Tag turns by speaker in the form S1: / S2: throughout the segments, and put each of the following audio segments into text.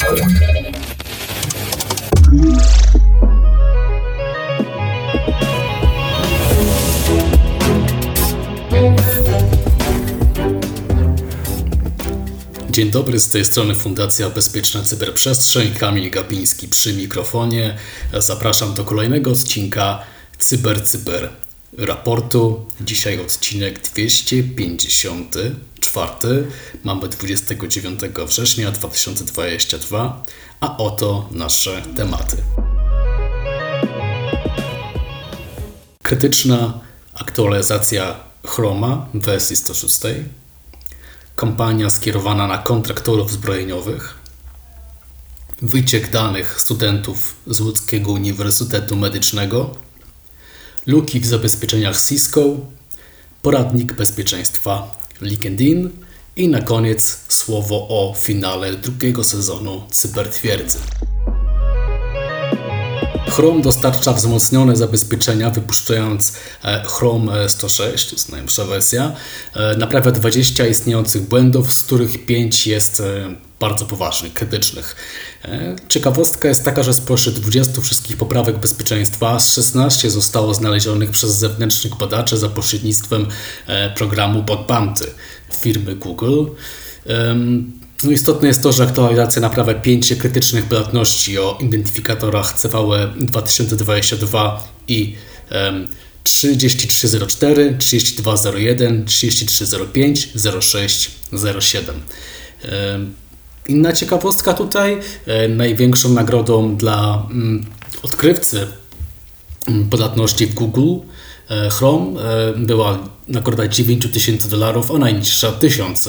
S1: Dzień dobry, z tej strony Fundacja Bezpieczna Cyberprzestrzeń, Kamil Gapiński przy mikrofonie. Zapraszam do kolejnego odcinka Cyber Cyber raportu. Dzisiaj odcinek 254. Mamy 29 września 2022, a oto nasze tematy. Krytyczna aktualizacja Chroma w wersji 106 kampania skierowana na kontraktorów zbrojeniowych, wyciek danych studentów z Łódzkiego Uniwersytetu Medycznego, luki w zabezpieczeniach Cisco, poradnik bezpieczeństwa LinkedIn i na koniec słowo o finale drugiego sezonu Cybertwierdzy. Chrome dostarcza wzmocnione zabezpieczenia, wypuszczając e, Chrome 106, to jest najnowsza wersja. E, naprawia 20 istniejących błędów, z których 5 jest e, bardzo poważnych, krytycznych. Ciekawostka jest taka, że spośród 20 wszystkich poprawek bezpieczeństwa 16 zostało znalezionych przez zewnętrznych badaczy za pośrednictwem programu Bug Bounty firmy Google. No istotne jest to, że aktualizacja naprawia 5 krytycznych podatności o identyfikatorach CVE 2022 i um, 3304, 3201, 3305, 06, 07. Inna ciekawostka tutaj, e, największą nagrodą dla mm, odkrywcy mm, podatności w Google E, Chrome e, była nagroda 9000 dolarów, a najniższa 1000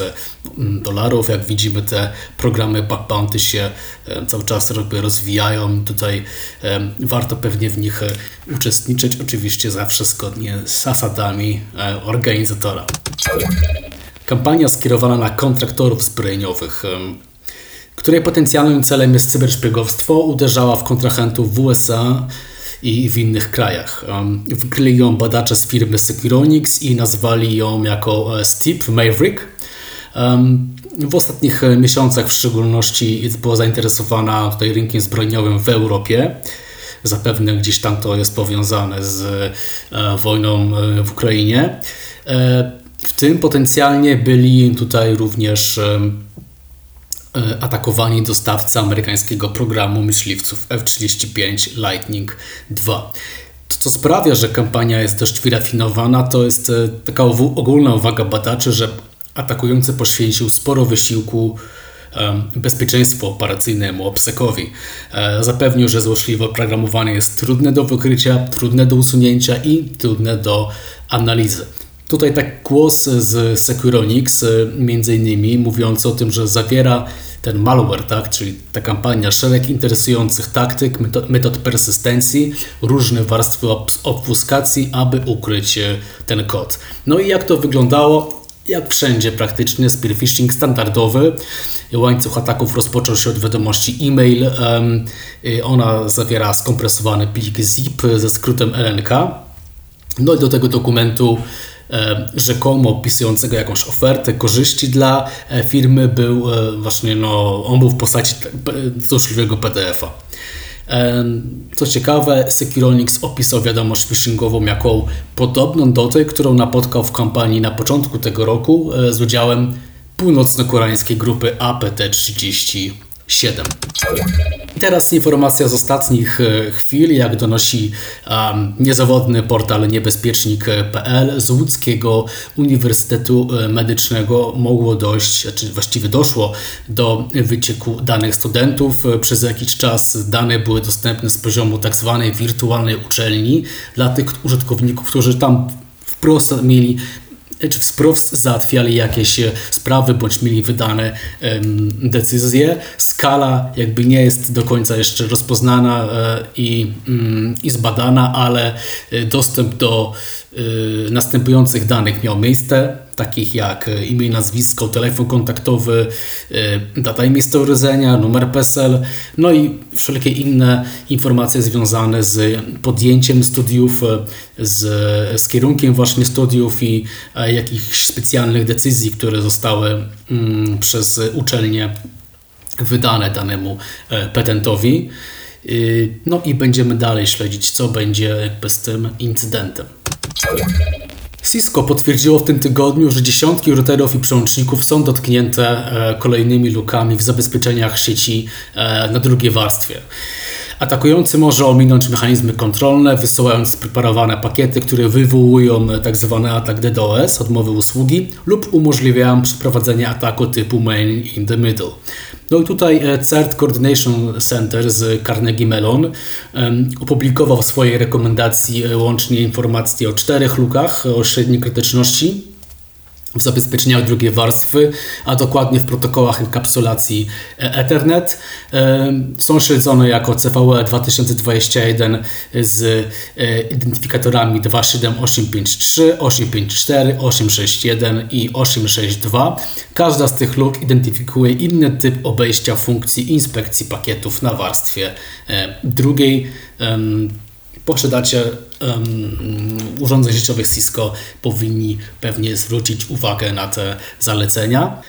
S1: mm, dolarów. Jak widzimy, te programy bug bounty się cały czas rozwijają. Tutaj warto pewnie w nich uczestniczyć, oczywiście zawsze zgodnie z zasadami organizatora. Kampania skierowana na kontraktorów zbrojeniowych której potencjalnym celem jest cyberszpiegowstwo, uderzała w kontrahentów w USA, i w innych krajach. Wykryli ją badacze z firmy Securonix i nazwali ją jako e, Steep Maverick. W ostatnich e, miesiącach w szczególności była zainteresowana tutaj rynkiem zbrojeniowym w Europie. Zapewne gdzieś tam to jest powiązane z e, wojną w Ukrainie. W tym potencjalnie byli tutaj również atakowani dostawca amerykańskiego programu myśliwców F-35 Lightning II. To, co sprawia, że kampania jest dość wyrafinowana, to jest e, taka ogólna uwaga badaczy, że atakujący poświęcił sporo wysiłku bezpieczeństwu operacyjnemu, OPSEC-owi. E, zapewnił, że złośliwe oprogramowanie jest trudne do wykrycia, trudne do usunięcia i trudne do analizy. Tutaj tak głos z Securonix, y, między innymi mówiący o tym, że zawiera ten malware, tak, czyli ta kampania, szereg interesujących taktyk, metod, persystencji, różne warstwy obfuskacji, aby ukryć y, ten kod. No i jak to wyglądało? Jak wszędzie praktycznie, spear phishing standardowy. Łańcuch ataków rozpoczął się od wiadomości e-mail. Y, ona zawiera skompresowany plik zip ze skrótem LNK. No i do tego dokumentu rzekomo opisującego jakąś ofertę korzyści dla e, firmy był e, właśnie, no, on był w postaci złośliwego PDF-a. Co ciekawe, Securonix opisał wiadomość phishingową jako podobną do tej, którą napotkał w kampanii na początku tego roku z udziałem północno-koreańskiej grupy APT-30 7. Teraz informacja z ostatnich e, chwil, jak donosi um, niezawodny portal niebezpiecznik.pl z Łódzkiego Uniwersytetu e, Medycznego mogło dojść, czy właściwie doszło do wycieku danych studentów. E, przez jakiś czas dane były dostępne z poziomu tak zwanej wirtualnej uczelni dla tych użytkowników, którzy tam wprost mieli czy wprost załatwiali jakieś e, sprawy, bądź mieli wydane decyzje. Skala jakby nie jest do końca jeszcze rozpoznana e, i, mm, i zbadana, ale e, dostęp do następujących danych miał miejsce takich jak e, imię, nazwisko, telefon kontaktowy, e, data i miejsce urodzenia, numer PESEL, no i wszelkie inne informacje związane z podjęciem studiów, e, z, z kierunkiem właśnie studiów i jakichś specjalnych decyzji, które zostały mm, przez uczelnię wydane danemu petentowi. No i będziemy dalej śledzić, co będzie z tym incydentem. Cisco potwierdziło w tym tygodniu, że dziesiątki routerów i przełączników są dotknięte e, kolejnymi lukami w zabezpieczeniach sieci e, na drugiej warstwie. Atakujący może ominąć mechanizmy kontrolne, wysyłając spreparowane pakiety, które wywołują tzw. Tak atak DDoS, odmowy usługi, lub umożliwiają przeprowadzenie ataku typu main in the middle. No i tutaj e, CERT Coordination Center z Carnegie Mellon opublikował w swojej rekomendacji e, łącznie informacje o czterech lukach o średniej krytyczności w zabezpieczeniach drugiej warstwy, a dokładnie w protokołach enkapsulacji e, Ethernet. E, są śledzone jako CVE 2021 z e, identyfikatorami 27853, 854, 861 i 862. Każda z tych luk identyfikuje inny typ obejścia funkcji inspekcji pakietów na warstwie drugiej posiadacie um, urządzeń sieciowych Cisco, powinni pewnie zwrócić uwagę na te zalecenia.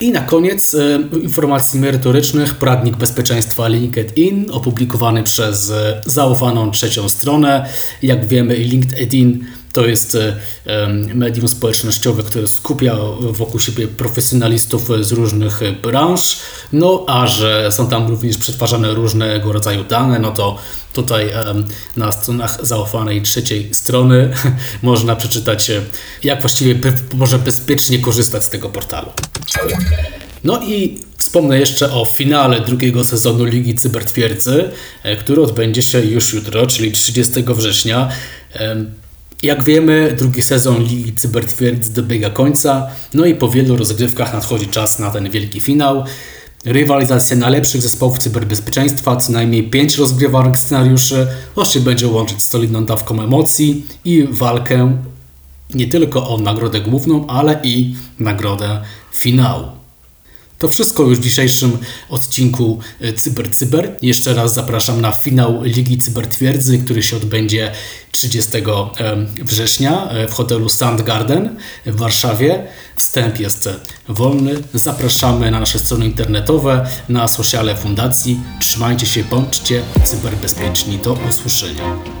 S1: I na koniec informacji merytorycznych, poradnik bezpieczeństwa LinkedIn opublikowany przez zaufaną trzecią stronę. Jak wiemy LinkedIn to jest e, medium społecznościowe, które skupia wokół siebie profesjonalistów z różnych branż, no a że są tam również przetwarzane różnego rodzaju dane, no to tutaj na stronach zaufanej trzeciej strony można przeczytać, e, jak właściwie może bezpiecznie korzystać z tego portalu. No i wspomnę jeszcze o finale drugiego sezonu Ligi Cybertwierdzy, e, który odbędzie się już jutro, czyli 30 września. Jak wiemy, drugi sezon Ligi Cybertwierdzy dobiega końca, no i po wielu rozgrywkach nadchodzi czas na ten wielki finał. Rywalizacja najlepszych zespołów cyberbezpieczeństwa, co najmniej 5 rozgrywanych scenariuszy, właśnie będzie łączyć z solidną dawką emocji i walkę nie tylko o nagrodę główną, ale i nagrodę finału. To wszystko już w dzisiejszym odcinku e, Cyber Cyber. Jeszcze raz zapraszam na finał Ligi Cybertwierdzy, który się odbędzie 30 września e, w hotelu Sand Garden w Warszawie. Wstęp jest wolny. Zapraszamy na nasze strony internetowe, na sociale fundacji. Trzymajcie się, bądźcie cyberbezpieczni. Do usłyszenia.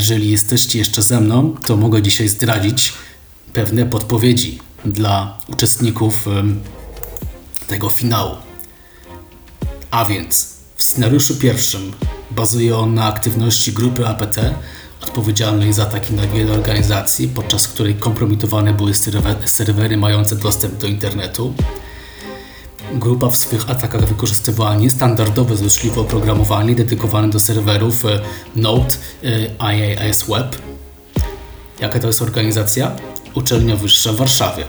S1: Jeżeli jesteście jeszcze ze mną, to mogę dzisiaj zdradzić pewne podpowiedzi dla uczestników tego finału. A więc w scenariuszu pierwszym bazuje on na aktywności grupy APT odpowiedzialnej za ataki na wiele organizacji, podczas której kompromitowane były serwery mające dostęp do internetu. Grupa w swych atakach wykorzystywała niestandardowe złośliwe oprogramowanie dedykowane do serwerów e, Node e, IAS Web. Jaka to jest organizacja? Uczelnia Wyższa w Warszawie.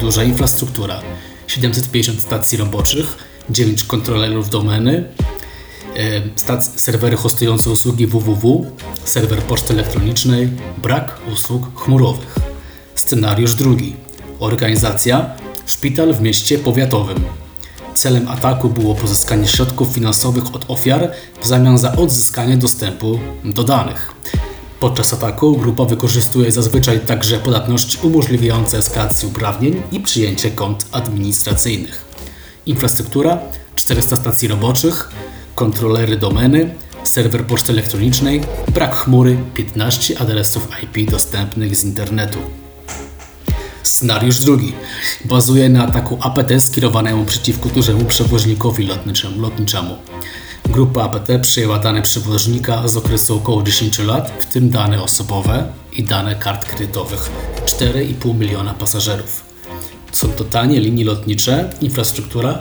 S1: Duża infrastruktura, 750 stacji roboczych, 9 kontrolerów domeny, e, stac- serwery hostujące usługi www, serwer poczty elektronicznej, brak usług chmurowych. Scenariusz drugi. Organizacja Szpital w mieście powiatowym. Celem ataku było pozyskanie środków finansowych od ofiar w zamian za odzyskanie dostępu do danych. Podczas ataku grupa wykorzystuje zazwyczaj także podatności umożliwiające eskalację uprawnień i przyjęcie kont administracyjnych. Infrastruktura 400 stacji roboczych, kontrolery domeny, serwer poczty elektronicznej, brak chmury, 15 adresów IP dostępnych z internetu. Scenariusz drugi bazuje na ataku APT skierowanemu przeciwko dużemu przewoźnikowi lotniczemu. lotniczemu. Grupa APT przyjęła dane przewoźnika z okresu około 10 lat, w tym dane osobowe i dane kart kredytowych 4,5 miliona pasażerów. Są to tanie linie lotnicze, infrastruktura,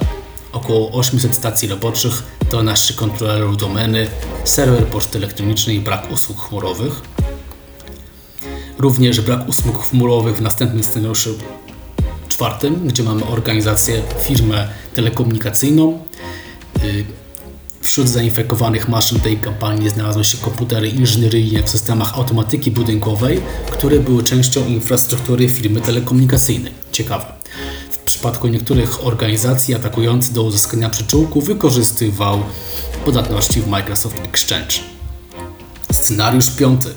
S1: około 800 stacji roboczych, 12 kontrolerów domeny, serwer poczty elektronicznej i brak usług chmurowych. Również brak usług chmurowych w następnym scenariuszu czwartym, gdzie mamy organizację, firmę telekomunikacyjną. Y, wśród zainfekowanych maszyn tej kampanii znalazły się komputery inżynieryjne w systemach automatyki budynkowej, które były częścią infrastruktury firmy telekomunikacyjnej. Ciekawe. W przypadku niektórych organizacji atakujący do uzyskania przyczółku wykorzystywał podatności w Microsoft Exchange. Scenariusz piąty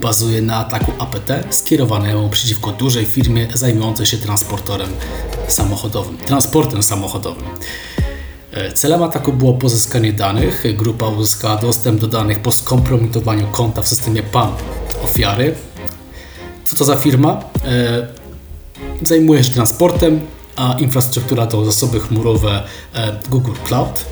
S1: bazuje na ataku APT skierowanemu przeciwko dużej firmie zajmującej się transporterem samochodowym, transportem samochodowym. E, celem ataku było pozyskanie danych. Grupa uzyskała dostęp do danych po skompromitowaniu konta w systemie PAM ofiary. Co to za firma? E, zajmuje się transportem, a infrastruktura to zasoby chmurowe e, Google Cloud,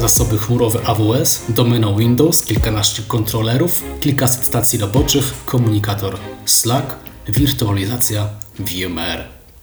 S1: zasoby chmurowe AWS, domena Windows, kilkanaście kontrolerów, kilkaset stacji roboczych, komunikator Slack, wirtualizacja VMware.